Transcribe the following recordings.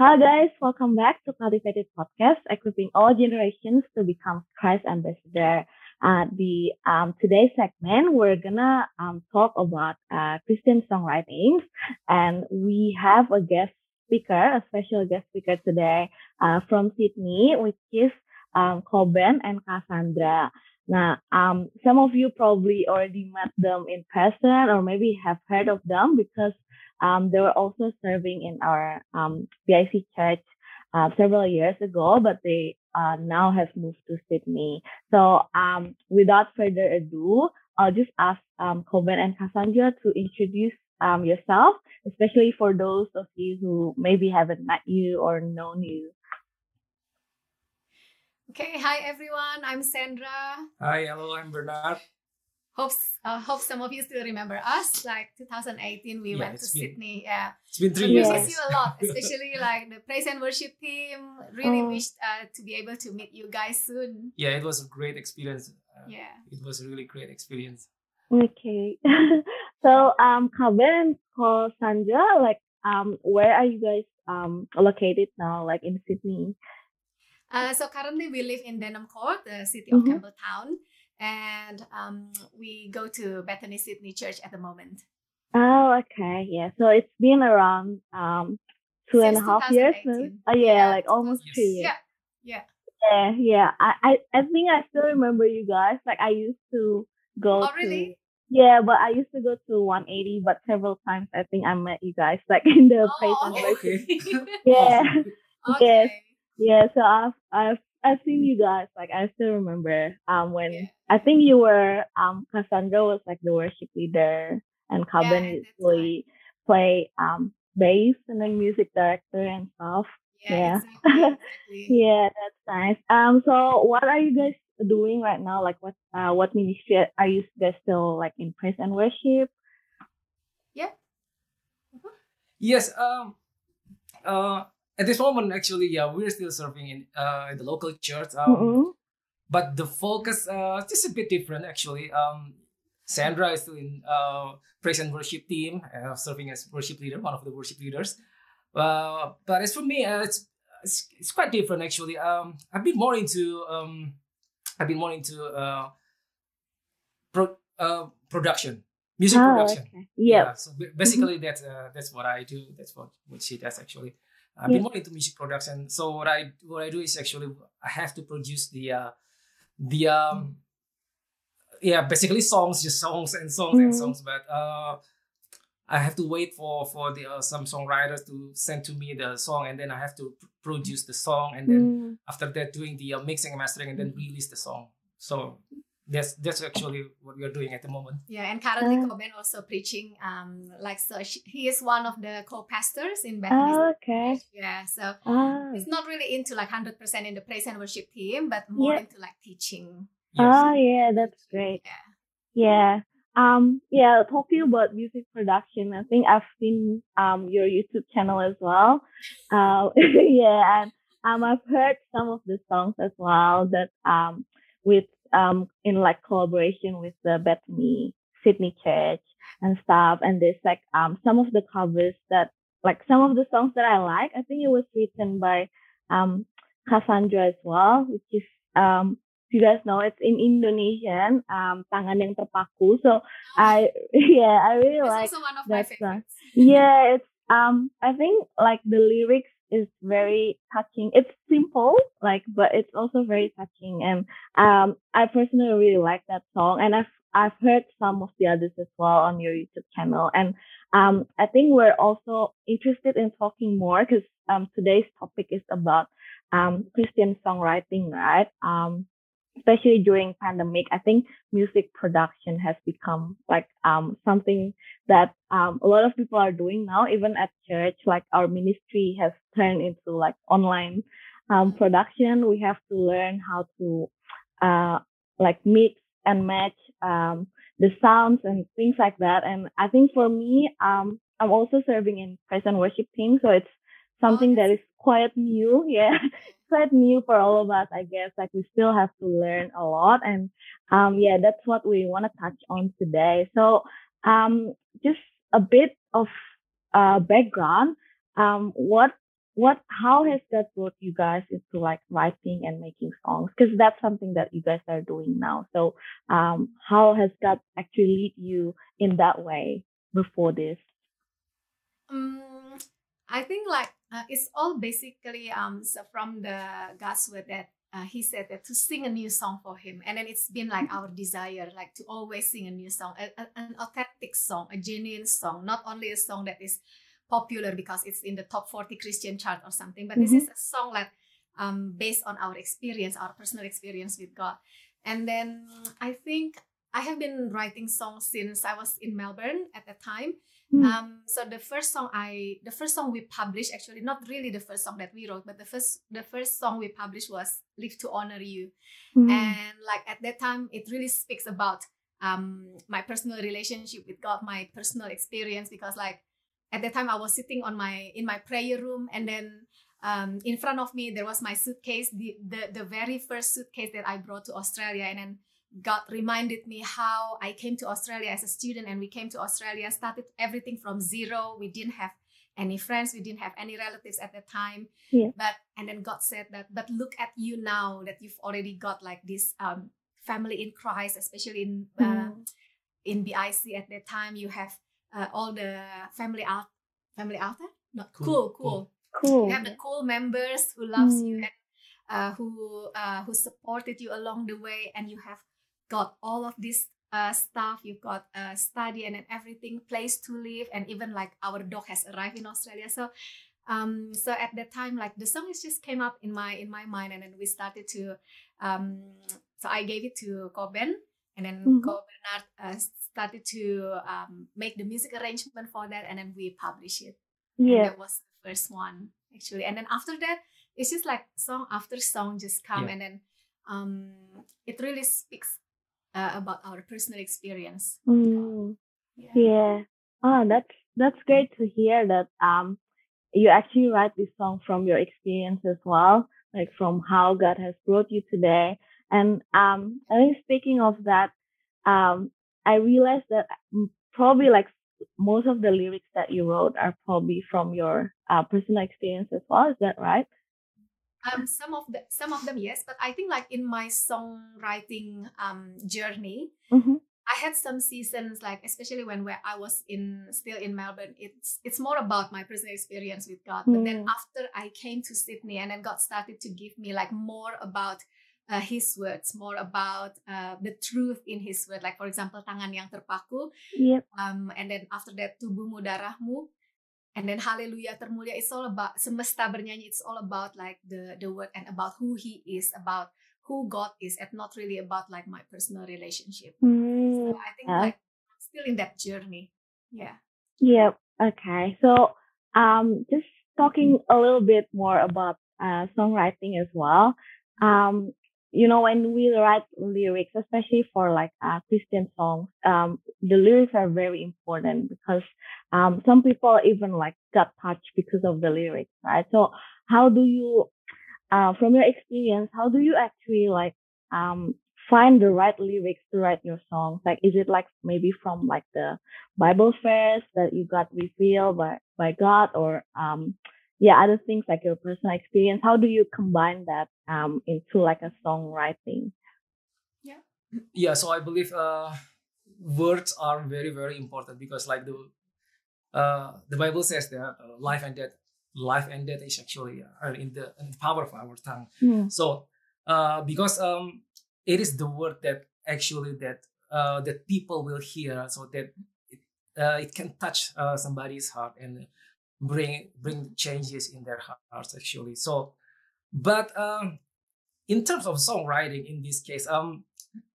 Hi guys, welcome back to Cultivated Podcast, equipping all generations to become Christ ambassador. Uh, the um, today's segment, we're gonna um, talk about uh, Christian songwriting, and we have a guest speaker, a special guest speaker today uh, from Sydney, which is um, Koben and Cassandra. Now, um, some of you probably already met them in person, or maybe have heard of them because um, they were also serving in our um, BIC church uh, several years ago, but they uh, now have moved to Sydney. So um, without further ado, I'll just ask um, Koben and Cassandra to introduce um, yourself, especially for those of you who maybe haven't met you or known you. Okay, hi everyone. I'm Sandra. Hi, hello, I'm Bernard. Hope uh, hope some of you still remember us. Like 2018, we Yeah, went to been- Sydney. Yeah, It's been three we years. miss you a lot, especially like the praise and worship team. Really Oh. wished uh, to be able to meet you guys soon. Yeah, it was a great experience. Uh, Yeah. It was a really great experience. Okay. so um Koben and Cassandra, like um where are you guys um located now, like in Sydney? Uh, so currently we live in Denham Court, the city of Mhm. Campbelltown, and um, we go to Bethany Sydney Church at the moment. Oh, okay. Yeah. So it's been around um two and a half years. now? 2018. Oh yeah, Yeah, like almost Yes. two years. Yeah, yeah. Yeah, yeah. I, I, I think I still remember you guys. Like I used to go Oh, really? to yeah, but I used to go to 180, but several times I think I met you guys like in the Oh, worship. Okay. Yeah. okay. Yes. Yeah, so I've I've I've seen you guys. Like I still remember um when Yeah. I think you were um Cassandra was like the worship leader and Coben Yeah, that's usually play um bass and then music director and stuff. Yeah, Yeah. exactly. exactly. Yeah, that's nice. Um, so what are you guys doing right now? Like, what uh, what ministry are you guys still like in praise and worship? Yeah. Uh-huh. Yes. Um. Uh. At this moment, actually, yeah, we're still serving in uh in the local church. Um. Mm-mm. But the focus uh just a bit different actually. Um. Sandra is still in uh praise and worship team, uh, serving as worship leader, one of the worship leaders. Uh, but as for me, uh, it's, it's it's quite different actually. Um, I've been more into um, I've been more into uh, pro, uh production, music Oh, production. okay. Yeah. So ba- basically, that's uh, that's what I do. That's what what she does actually. I've Yeah. been more into music production. So what I what I do is actually I have to produce the uh, the um yeah basically songs, just songs and songs and Mhm. songs. But uh, I have to wait for for the uh, some songwriters to send to me the song, and then I have to pr- produce the song, and then Mm. after that doing the uh, mixing and mastering, and then release the song. So that's that's actually what we are doing at the moment. Yeah, and currently Uh. Coben also preaching. Um, like so, she, he is one of the co-pastors in Bethany. Oh, okay. Yeah, so Ah. he's not really into like hundred percent in the praise and worship team, but more Yeah. into like teaching. Oh, yeah. That's great. Yeah. Yeah. Um. Yeah. Talking about music production, I think I've seen um your YouTube channel as well. Uh, yeah, and um I've heard some of the songs as well that um with um in like collaboration with the Bethany Sydney Church and stuff. And there's like um some of the covers that like some of the songs that I like. I think it was written by um Cassandra as well, which is um if you guys know it's in Indonesian, um Tangan yang terpaku. So I yeah, I really It's like also one of my that song. yeah, it's um I think like the lyrics is very touching. It's simple, like but it's also very touching and um I personally really like that song and I've I've heard some of the others as well on your YouTube channel and um I think we're also interested in talking more because um today's topic is about um Christian songwriting, right? Um especially during pandemic, I think music production has become like um something that um a lot of people are doing now, even at church. Like our ministry has turned into like online um production. We have to learn how to uh like mix and match um the sounds and things like that. And I think for me, um I'm also serving in praise and worship team, so it's something that is quite new. Yeah, quite new for all of us, I guess. Like we still have to learn a lot, and um, yeah, that's what we want to touch on today. So, um, just a bit of uh background. Um, what what how has that brought you guys into like writing and making songs? Because that's something that you guys are doing now. So um, how has God actually lead you in that way before this? Um, I think like uh, it's all basically um so from the God's word that uh, he said that to sing a new song for him. And then it's been like our desire like to always sing a new song a, a, an authentic song a genuine song not only a song that is popular because it's in the top 40 christian chart or something but mm-hmm. this is a song that um, based on our experience our personal experience with god. And then i think i have been writing songs since i was in melbourne at the time Mm. Um, so the first song I, the first song we published, actually not really the first song that we wrote, but the first, the first song we published was "Live to Honor You," mm. and like at that time, it really speaks about um my personal relationship with God, my personal experience, because like at that time I was sitting on my in my prayer room, and then um, in front of me there was my suitcase, the, the the very first suitcase that I brought to Australia, and then God reminded me how I came to Australia as a student and we came to Australia, started everything from zero. We didn't have any friends, we didn't have any relatives at the time. Yeah. But and then God said that, but look at you now that you've already got like this um, family in Christ, especially in uh, mm. in BIC at that time. You have uh, all the family out family out there. Not cool, cool, cool. Cool. You have the cool members who loves mm. you and uh, who uh, who supported you along the way, and you have got all of this uh, stuff. You've got a study and then everything, place to live, and even like our dog has arrived in Australia. So, um, so at that time, like the song just came up in my in my mind, and then we started to. Um, so I gave it to Coben, and then mm-hmm. Ko Bernard uh, started to um, make the music arrangement for that, and then we published it. Yeah, and that was the first one actually, and then after that, it's just like song after song just come, yeah. and then um, it really speaks uh, about our personal experience. Mm. Yeah. yeah. Oh, that's that's great to hear that um you actually write this song from your experience as well, like from how God has brought you today. And um I think speaking of that, um I realized that mm, probably like most of the lyrics that you wrote are probably from your uh, personal experience as well. Is that right? Um some of the some of them yes but i think like in my songwriting um journey mm-hmm. i had some seasons like especially when where i was in still in melbourne it's it's more about my personal experience with god mm. but then mm. after i came to sydney and then god started to give me like more about uh, his words more about uh, the truth in his word like for example tangan yang terpaku yep. um and then after that tubuhmu darahmu and then hallelujah termulia it's all about semesta bernyanyi it's all about like the the word and about who he is about who god is and not really about like my personal relationship. Mm, so i think yeah. like I'm still in that journey. Yeah. Yeah okay. So um just talking a little bit more about uh, songwriting as well. Um you know, when we write lyrics, especially for like uh, Christian songs, um, the lyrics are very important because um, some people even like got touched because of the lyrics, right? So how do you, uh, from your experience, how do you actually like um, find the right lyrics to write your songs? Like, is it like maybe from like the Bible verse that you got revealed by by God, or um, yeah, other things like your personal experience? How do you combine that um, into like a songwriting? Yeah. Yeah. So I believe uh, words are very very important because like the uh, the Bible says that uh, life and death, life and death is actually uh, in the, in the power of our tongue. Mm. So uh, because um, it is the word that actually that uh, that people will hear, so that it, uh, it can touch uh, somebody's heart and bring bring changes in their hearts actually so but um in terms of songwriting in this case um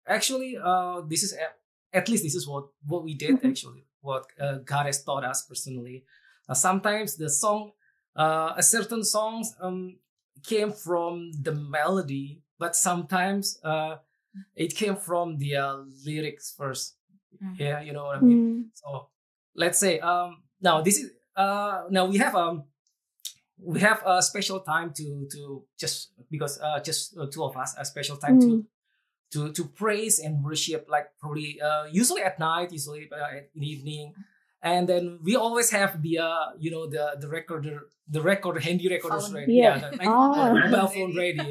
actually uh this is at least this is what what we did mm-hmm. actually what uh, god has taught us personally uh, sometimes the song uh a certain songs um came from the melody but sometimes uh it came from the uh, lyrics 1st mm-hmm. yeah you know what i mean mm-hmm. so let's say um now this is uh, now we have um we have a special time to to just because uh just uh, two of us a special time mm. to to to praise and worship like probably uh usually at night usually uh, in the evening and then we always have the uh, you know the the recorder the record handy recorders Phone. ready Yeah. yeah, the, Oh. mobile phone ready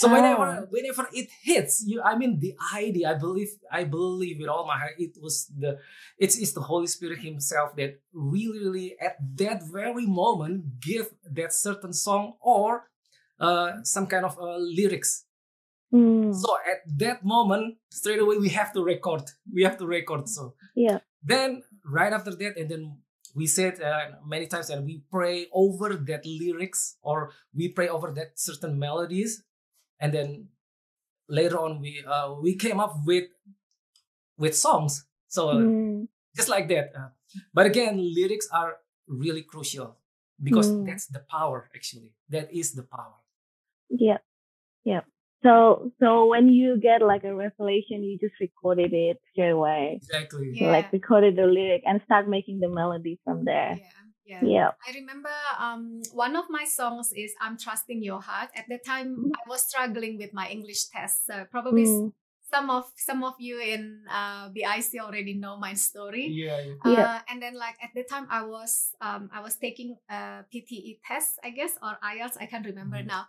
so Oh. whenever whenever it hits you i mean the idea i believe i believe with all my heart it was the it's, it's the holy spirit himself that really really at that very moment give that certain song or uh, some kind of uh, lyrics Mm. so at that moment straight away we have to record we have to record so Yeah. then right after that and then we said uh, many times and we pray over that lyrics or we pray over that certain melodies and then later on we uh, we came up with with songs so uh, Mm. just like that uh, but again lyrics are really crucial because Mm. that's the power actually that is the power Yeah. Yeah. So so when you get like a revelation, you just recorded it straight away. exactly Yeah. Like recorded the lyric and start making the melody from there. Yeah. Yeah. Yeah. I remember um, one of my songs is I'm Trusting Your Heart. At the time, I was struggling with my English test. So probably Mm. Some of some of you in uh, BIC already know my story. yeah, yeah. Yeah. Uh, and then like at the time I was um, I was taking a PTE test, I guess, or IELTS, I can't remember Mhm. now.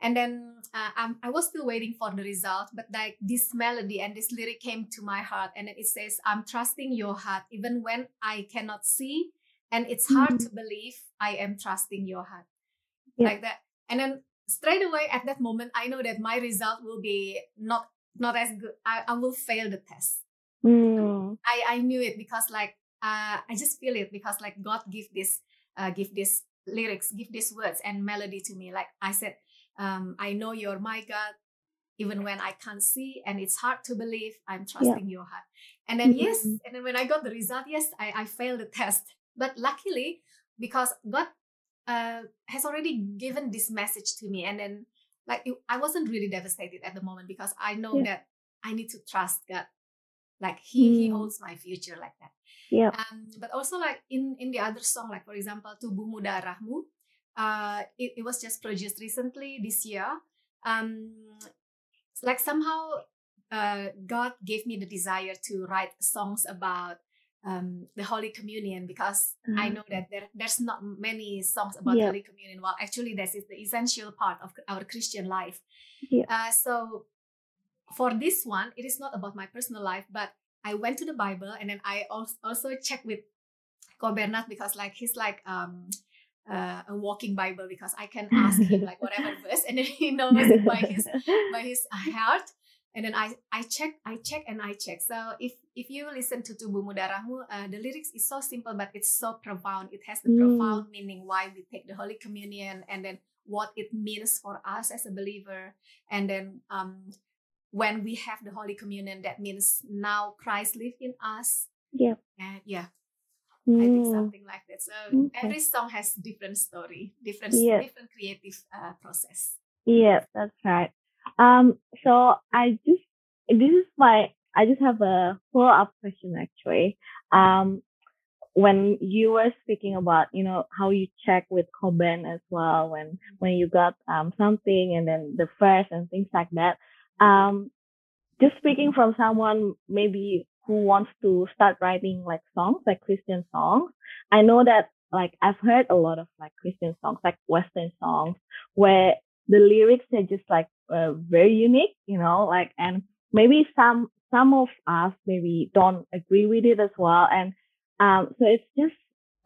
And then uh, um, I was still waiting for the result, but like this melody and this lyric came to my heart, and then it says, "I'm trusting your heart even when I cannot see, and it's hard to believe I am trusting your heart." Yeah. Like that, and then straight away at that moment, I know that my result will be not not as good. I, I will fail the test. Mm. I I knew it because like uh, I just feel it because like God give this uh, give this lyrics, give these words and melody to me. Like I said, um, I know you're my God, even when I can't see, and it's hard to believe. I'm trusting your heart. And then yes, Mhm. and then when I got the result, yes, I I failed the test. But luckily, because God uh, has already given this message to me, and then like it, I wasn't really devastated at the moment because I know Yeah. that I need to trust God like he he Mm. holds my future like that Yeah. um but also like in in the other song like for example tubuhmu darahmu uh it, it was just produced recently this year um like somehow uh god gave me the desire to write songs about um the holy communion because i Ah. know that there, there's not many songs about Yeah. holy communion well actually this is the essential part of our christian life Yeah. uh, so for this one, it is not about my personal life, but I went to the Bible and then I als- also checked with Bernard because like he's like um uh, a walking Bible because I can ask him like whatever verse and then he knows it by his by his heart. And then I I check I check and I check. So if if you listen to Tubuhmu Darahmu, uh, the lyrics is so simple but it's so profound. It has the Mm. profound meaning why we take the Holy Communion and then what it means for us as a believer. And then um when we have the Holy Communion, that means now Christ lives in us. Yeah. And yeah, I think Mm. something like that. So Okay. every song has different story, different different creative uh, process. Yeah, that's right. Um, so I just this is my I just have a follow up question actually. Um, when you were speaking about you know how you check with Coben as well when when you got um something and then the first and things like that. Um, just speaking from someone maybe who wants to start writing like songs like Christian songs. I know that like I've heard a lot of like Christian songs like Western songs where the lyrics are just like uh, very unique, you know, like and maybe some some of us maybe don't agree with it as well, and um, so it's just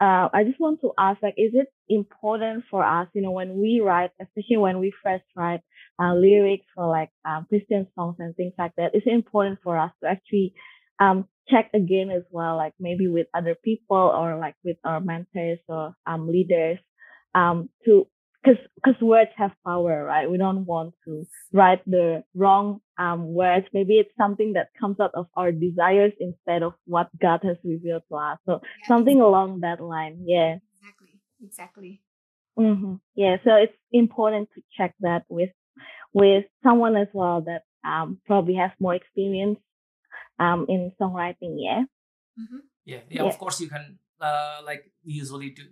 uh, I just want to ask like, is it important for us, you know, when we write, especially when we first write uh, lyrics for like um, Christian songs and things like that, is it important for us to actually um, check again as well, like maybe with other people or like with our mentors or um, leaders, um, to because because words have power, right? We don't want to write the wrong um words. Maybe it's something that comes out of our desires instead of what God has revealed to us. So Yeah, something along that line, yeah. Exactly. Exactly. hmm Yeah, so it's important to check that with with someone as well that um probably has more experience um in songwriting. Yeah. Mhm. yeah yeah Yeah. of course you can uh like usually do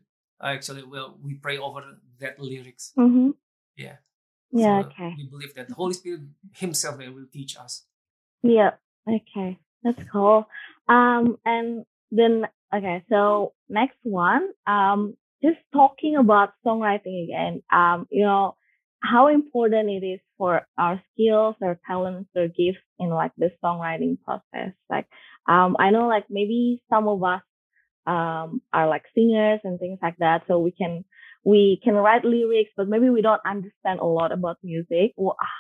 actually well we pray over that lyrics Mm-hmm. yeah Yeah. So Okay. we believe that the holy spirit himself will teach us Yeah. Okay. That's cool. Um, and then okay, so next one, um, just talking about songwriting again. Um, you know, how important it is for our skills, our talents, or gifts in like the songwriting process. Like, um, I know like maybe some of us um are like singers and things like that, so we can we can write lyrics, but maybe we don't understand a lot about music.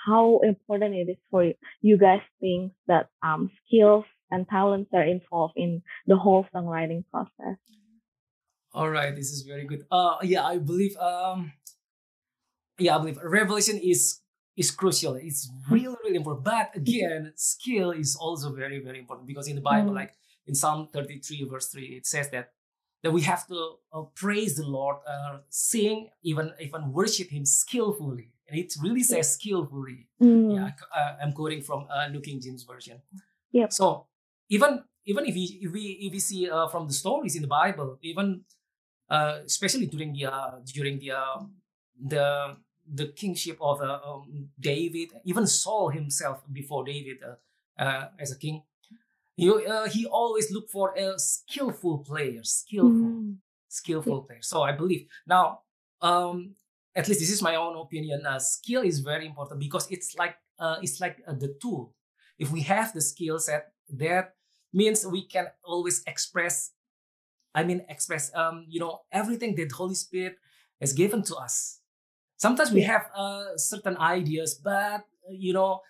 How important it is for you guys think that um skills and talents are involved in the whole songwriting process? All right, this is very good. Uh, yeah, I believe um yeah, I believe revelation is is crucial. It's really, really important. But again, skill is also very, very important because in the Bible, mm. like in Psalm 33, verse 3, it says that that we have to uh, praise the Lord, uh, sing, even even worship Him skillfully. And it really says skillfully. Mm. Yeah, I, am quoting from uh, New King James Version. Yeah. So even even if we if we if we see uh, from the stories in the Bible, even uh, especially during the uh, during the uh, the the kingship of uh, um, David, even Saul himself before David uh, uh, as a king, he, uh, he always looked for a skillful player, skillful, mm. skillful player. So I believe now, um, at least this is my own opinion. Uh, skill is very important because it's like uh, it's like the tool. If we have the skill set, that means we can always express. I mean, express um, you know everything that Holy Spirit has given to us sometimes we have uh, certain ideas but uh, you know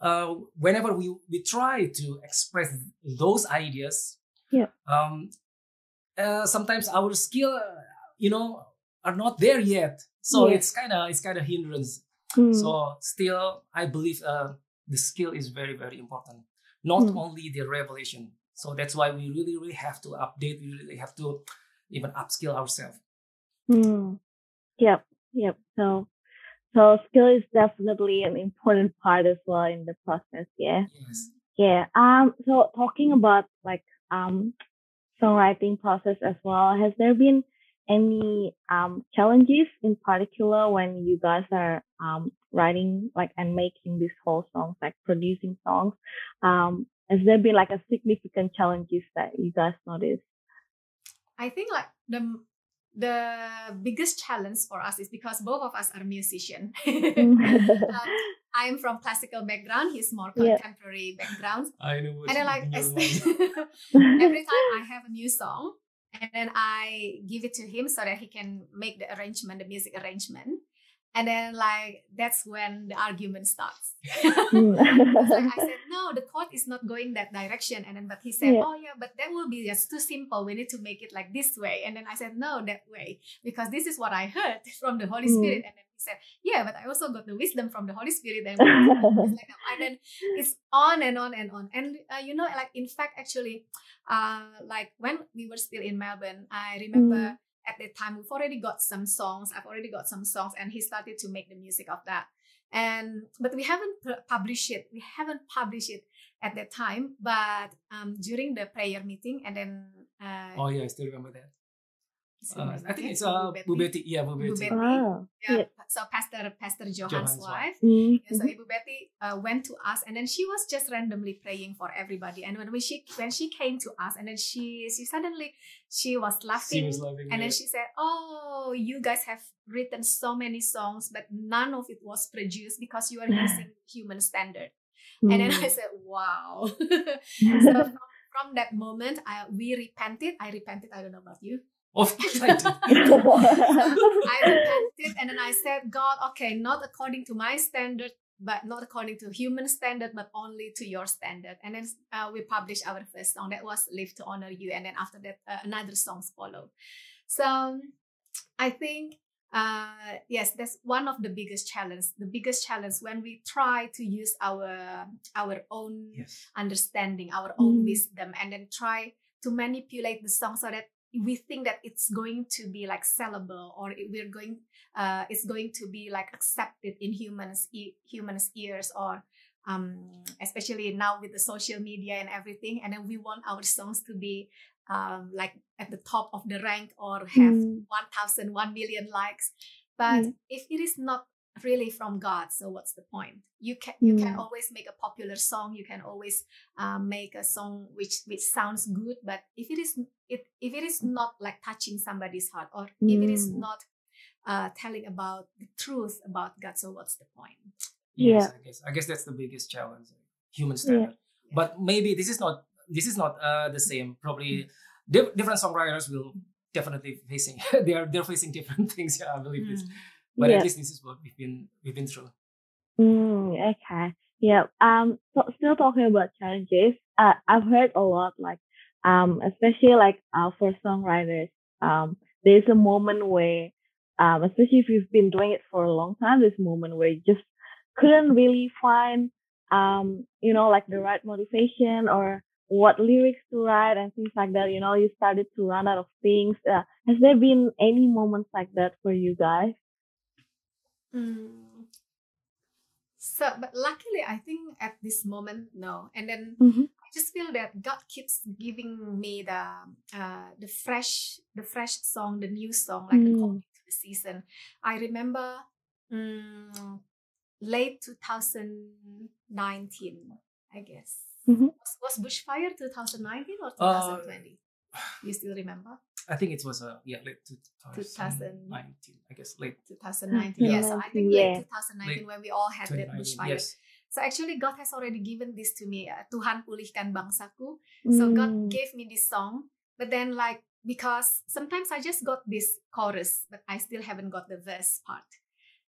uh, whenever we we try to express those ideas yeah um uh, sometimes our skill you know are not there yet so yeah. it's kind of it's kind of hindrance mm. so still i believe uh, the skill is very very important not mm. only the revelation so that's why we really really have to update we really have to even upskill ourselves mm. yep Yep. So, so skill is definitely an important part as well in the process. Yeah. Yes. Yeah. Um. So talking about like um songwriting process as well, has there been any um challenges in particular when you guys are um writing like and making these whole songs like producing songs um has there been like a significant challenges that you guys noticed i think like the the biggest challenge for us is because both of us are musicians. um, I'm from classical background. He's more contemporary yeah. background. I know. And then like every time I have a new song, and then I give it to him so that he can make the arrangement, the music arrangement and then like that's when the argument starts. Hmm. like i said no the chord is not going that direction. And then but he said yeah. oh yeah but that will be just too simple. We need to make it like this way. And then i said no that way. Because this is what i heard from the holy spirit. Mm. and then he said yeah but i also got the wisdom from the holy spirit. And, like, and then it's on and on and on. And uh, you know like in fact actually uh like when we were still in melbourne i remember mm at that time we've already got some songs i've already got some songs and he started to make the music of that. And but we haven't published it we haven't published it at that time but um, during the prayer meeting and then uh, oh yeah i still remember that uh, I think it's uh, Bu Betty. Yeah, Bu Betty. Oh, yeah. yeah. So Pastor Pastor Johan's, Johan's wife. Mm-hmm. Yeah, so Ibu Betty uh, went to us, and then she was just randomly praying for everybody. And when we she when she came to us, and then she she suddenly she was laughing, she was laughing and yeah. then she said, "Oh, you guys have written so many songs, but none of it was produced because you are using human standard." Mm-hmm. And then I said, "Wow!" so from, from that moment, I we repented. I repented. I don't know about you of course I did. I repented and then I said, God, okay, not according to my standard, but not according to human standard, but only to your standard. And then uh, we published our first song that was "Live to Honor You," and then after that, uh, another songs followed. So I think uh, yes, that's one of the biggest challenge. The biggest challenge when we try to use our our own yes. understanding, our own mm. wisdom, and then try to manipulate the song so that we think that it's going to be like sellable or it, we're going uh, it's going to be like accepted in humans e- humans ears or um, especially now with the social media and everything and then we want our songs to be um, like at the top of the rank or have mm. 1000 1 million likes but mm. if it is not really from God. So what's the point? You can you can Mm. always make a popular song. You can always um, make a song which which sounds good, but if it is it if it is not like touching somebody's heart, or if it is Mm. not uh, telling about the truth about God, so what's the point? Yes, Yeah. I guess I guess that's the biggest challenge, human standard. But maybe this is not this is not uh, the same. Probably di- different songwriters will definitely facing they are they're facing different things. Yeah, I believe this. But Yeah. at least this is what we've been we've been through. Mm, okay. Yeah. Um. So still talking about challenges. Uh, I've heard a lot, like, um, especially like uh, for songwriters. Um, there's a moment where, um, especially if you've been doing it for a long time, this moment where you just couldn't really find, um, you know, like the right motivation or what lyrics to write and things like that. You know, you started to run out of things. Uh, has there been any moments like that for you guys? Mm. So, but luckily, I think at this moment, no. And then Mm-hmm. I just feel that God keeps giving me the uh, the fresh the fresh song, the new song, like Mm. according to the season. I remember mm, late 2019, I guess. Mhm. Was, was Bushfire 2019 or Uh, 2020? you still remember? I think it was a yeah late 2000. 2019. I guess late 2019. Yeah. Yeah, so I think Yeah. late 2019 Late when we all had that 2019. bushfire. Yes. So actually God has already given this to me. Uh, Tuhan pulihkan bangsaku. So God Mm. gave me this song, but then like because sometimes I just got this chorus, but I still haven't got the verse part.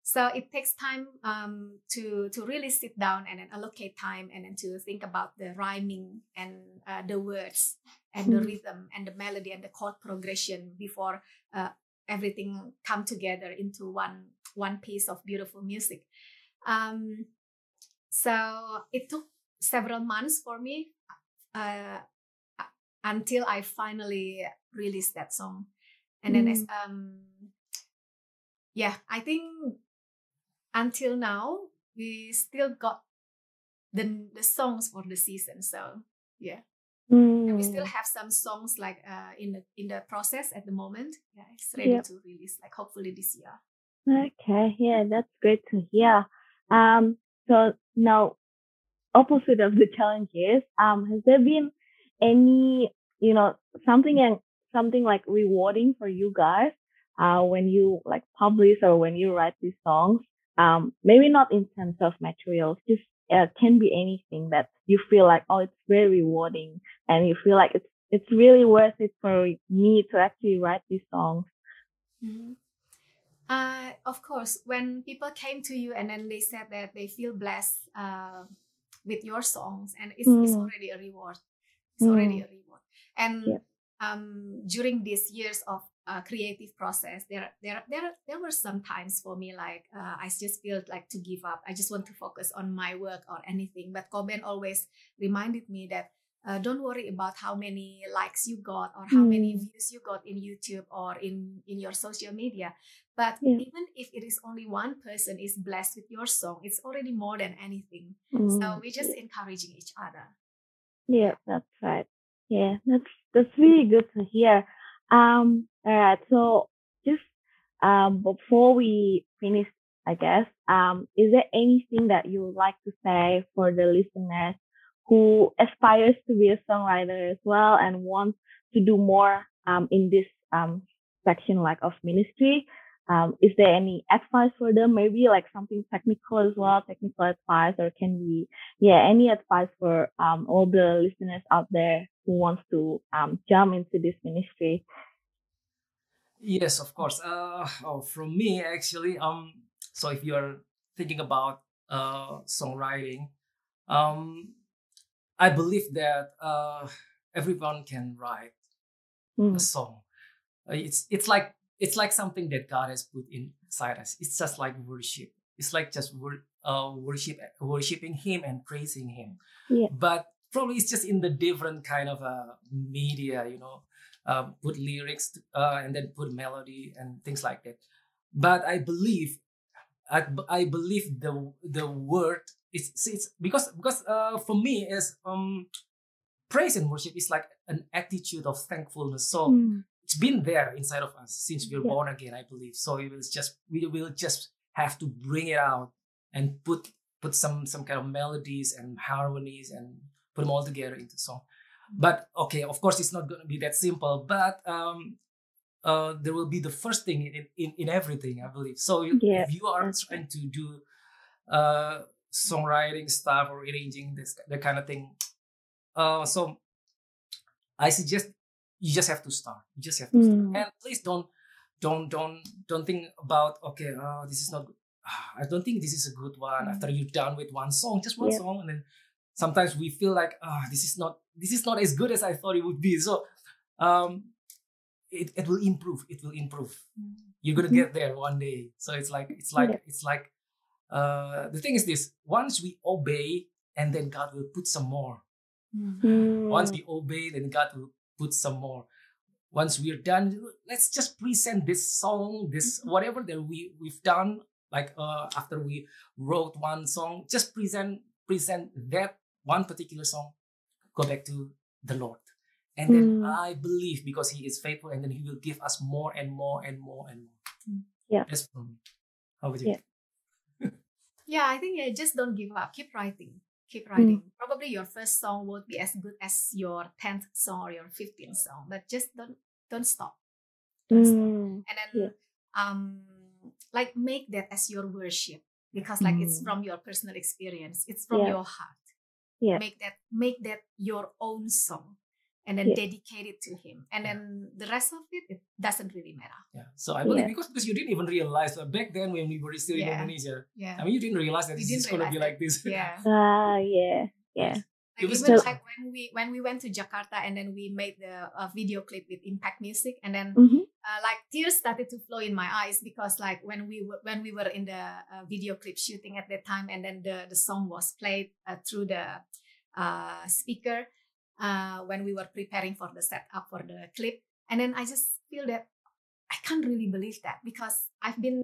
So it takes time um, to to really sit down and then allocate time and then to think about the rhyming and uh, the words and the Mm. rhythm and the melody and the chord progression before uh, everything come together into one one piece of beautiful music. Um, so it took several months for me uh, uh, until I finally released that song. And then as um yeah, I think until now we still got the the songs for the season. So yeah. And we still Mm. have some songs like uh in the in the process at the moment. Yeah, it's ready Yep. to release like hopefully this year. Okay, yeah, that's great to hear. Um, so now, opposite of the challenges, um, has there been any, you know, something and something like rewarding for you guys, uh, when you like publish or when you write these songs? Um, maybe not in terms of materials, just uh, can be anything that you feel like, oh, it's very rewarding, and you feel like it's it's really worth it for me to actually write these songs. Mhm. Uh, of course, when people came to you and then they said that they feel blessed uh, with your songs, and it's, it's Mm. already a reward. It's already Mm. a reward. And Yeah. um, during these years of uh, creative process, there, there, there, there were some times for me like uh, I just feel like to give up. I just want to focus on my work or anything. But Coben always reminded me that uh, don't worry about how many likes you got or how many Mm. views you got in YouTube or in in your social media. But Yeah. even if it is only one person is blessed with your song, it's already more than anything. Mm. So we're just encouraging each other. Yeah, that's right. Yeah, that's that's really good to hear. Um, all right. So just um before we finish, I guess, um, is there anything that you would like to say for the listeners who aspires to be a songwriter as well and wants to do more um in this um section like of ministry? Um, is there any advice for them? Maybe like something technical as well, technical advice, or can we yeah, any advice for um, all the listeners out there who wants to um, jump into this ministry? Yes, of course. Uh, oh, from me actually. Um, so if you're thinking about uh songwriting, um, I believe that uh everyone can write Mm, a song. Uh, it's it's like it's like something that God has put inside us. It's just like worship. It's like just wor- uh, worship, worshiping Him and praising Him. Yeah. But probably it's just in the different kind of uh, media, you know, uh, put lyrics uh, and then put melody and things like that. But I believe, I, I believe the the word is it's because because uh, for me is um praise and worship is like an attitude of thankfulness. So mm, it's been there inside of us since we were Yeah. born again, I believe. So it was just we will just have to bring it out and put put some some kind of melodies and harmonies and put them all together into song. But okay, of course, it's not going to be that simple. But um, uh, there will be the first thing in, in, in everything, I believe. So Yeah, if you are trying to do uh, songwriting stuff or arranging this that kind of thing, uh, so I suggest you just have to start. You just have to start, Mm. and please don't don't don't don't think about okay, uh, this is not. ah, I don't think this is a good one. Mm. After you're done with one song, just one Yeah. song, and then sometimes we feel like ah, this is not this is not as good as I thought it would be. So, um, it, it will improve. It will improve. You're gonna Mhm. get there one day. So it's like it's like Yeah. it's like uh the thing is this once we obey and then God will put some more. Once Mm. we obey, then God will put some more. Once we're done, let's just present this song, this whatever that we we've done. Like uh, after we wrote one song, just present present that one particular song. Go back to the Lord, and then Mm. I believe because He is faithful, and then He will give us more and more and more and more. Yeah. that's for me. How about you? Yeah. Yeah, I think yeah, just don't give up. Keep writing. Mm. Keep writing. Probably your first song won't be as good as your tenth song or your fifteenth song, but just don't don't stop. Don't stop. Mm. And then Yeah. um like make that as your worship because like it's Mm. from your personal experience. It's from Yeah. your heart. Yeah. Make that make that your own song and then Yeah. dedicate it to him. And then the rest of it it doesn't really matter. Yeah. So I believe Yeah. because because you didn't even realize that back then when we were still in Yeah. Indonesia. Yeah. I mean, you didn't realize that You this is gonna be realize like this. Yeah. Ah, yeah, yeah. It Like was even so- like when we when we went to Jakarta and then we made the uh, video clip with Impact Music and then Mhm. Uh, like tears started to flow in my eyes because like when we were when we were in the uh, video clip shooting at that time and then the the song was played uh, through the uh, speaker uh, when we were preparing for the setup for the clip and then I just feel that I can't really believe that because I've been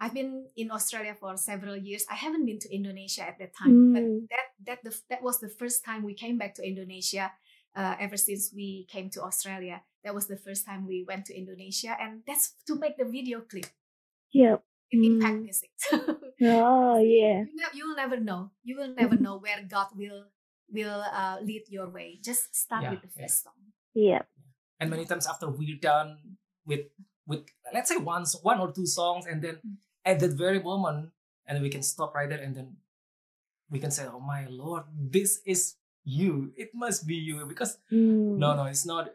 I've been in Australia for several years. I haven't been to Indonesia at that time, but Mm. that that the, that was the first time we came back to Indonesia. Uh, ever since we came to Australia, that was the first time we went to Indonesia, and that's to make the video clip Yeah. in Impact Mm. Music. Oh, yeah. you, ne- you will never know. You will never Mhm. know where God will will uh, lead your way. Just start Yeah, with the yeah. first song. Yeah. and many times after we're done with with let's say once one or two songs and then Mm. at that very moment and we can stop right there and then we can say oh my lord this is you it must be you because Mm. no no it's not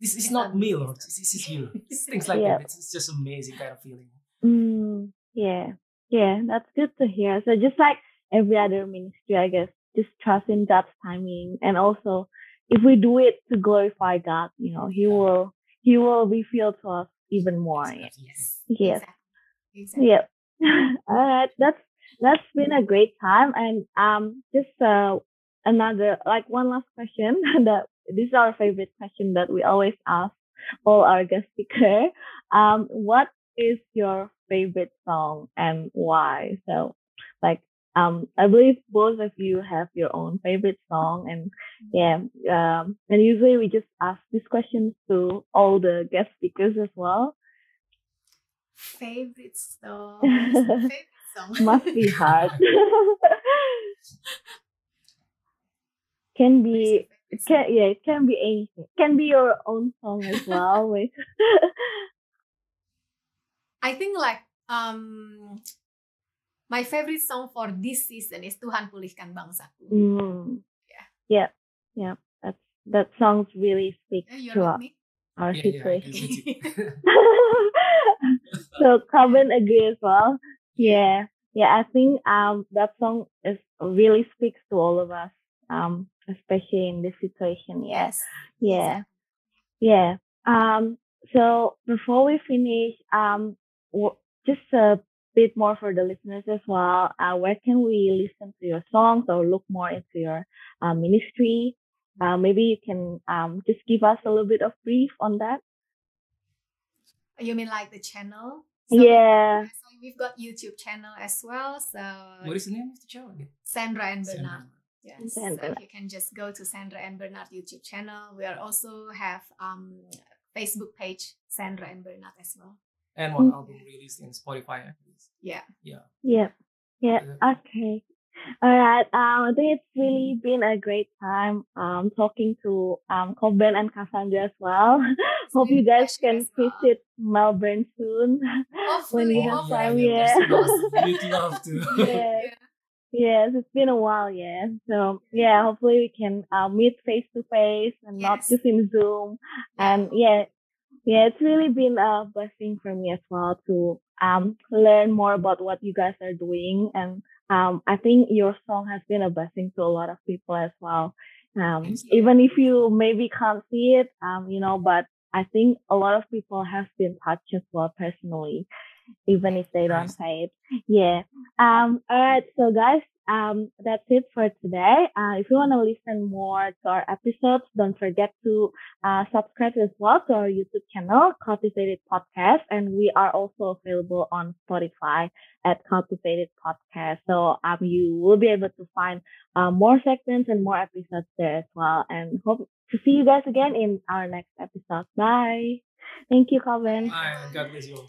this is not not me me. lord this, this is you things like Yeah. that it's, it's just amazing kind of feeling Mm, yeah, yeah, that's good to hear. So just like every other ministry, I guess, just trust in God's timing, and also if we do it to glorify God, you know, He will He will reveal to us even more. Yeah. Absolutely. Yes. Exactly. Exactly. Yep. All right. That's that's been a great time, and um, just uh, another like one last question that this is our favorite question that we always ask all our guest speaker. Um, what is your favorite song and why? So, like, um, I believe both of you have your own favorite song, and yeah, um, and usually we just ask these questions to all the guest speakers as well. Favorite song. favorite song. Must be hard. can What is your be favorite it can yeah, it can be anything. Can be your own song as well. with I think like um my favorite song for this season is Tuhan Pulihkan Bangsaku. mm. Yeah. Yeah. Yeah. That's that songs really speak Yeah, to with our, our yeah yeah I can situation. see it. so Coben agree as well. Yeah. Yeah, I think um that song is really speaks to all of us. Um, especially in this situation. Yes. Yeah. Yeah. Um, so before we finish, um, w- just a bit more for the listeners as well. Uh, where can we listen to your songs or look more into your uh, ministry? Uh, maybe you can um, just give us a little bit of brief on that. You mean like the channel? Yeah. So we've got YouTube channel as well. So what is the name of the channel? Sandra and Sandra. Bernard. Yes. Sandra. So you can just go to Sandra and Bernard YouTube channel. We are also have um Facebook page Sandra and Bernard as well. and one Mm. album released in Spotify I believe. Yeah. Yeah. Yeah. Yeah. Okay. All right. Um, I think it's really been a great time um talking to um Coben and Cassandra as well. Hope you guys can as well. visit Melbourne soon when Hopefully, you have yeah, time. yeah, Yeah. We'd love to. yeah. Yes, it's been a while, yeah. So yeah, hopefully we can uh, meet face to face and not just in Zoom. And yeah, yeah, it's really been a blessing for me as well to um learn more about what you guys are doing. And um I think your song has been a blessing to a lot of people as well. Um even if you maybe can't see it, um, you know, but I think a lot of people have been touched as well personally, even if they don't say it. Yeah. Um, all right. So guys, um, that's it for today. Uh, if you want to listen more to our episodes, don't forget to uh, subscribe as well to our YouTube channel, Cultivated Podcast. And we are also available on Spotify at Cultivated Podcast. So um, you will be able to find uh, more segments and more episodes there as well. And hope to see you guys again in our next episode. Bye. Thank you, Calvin. Bye. God bless you.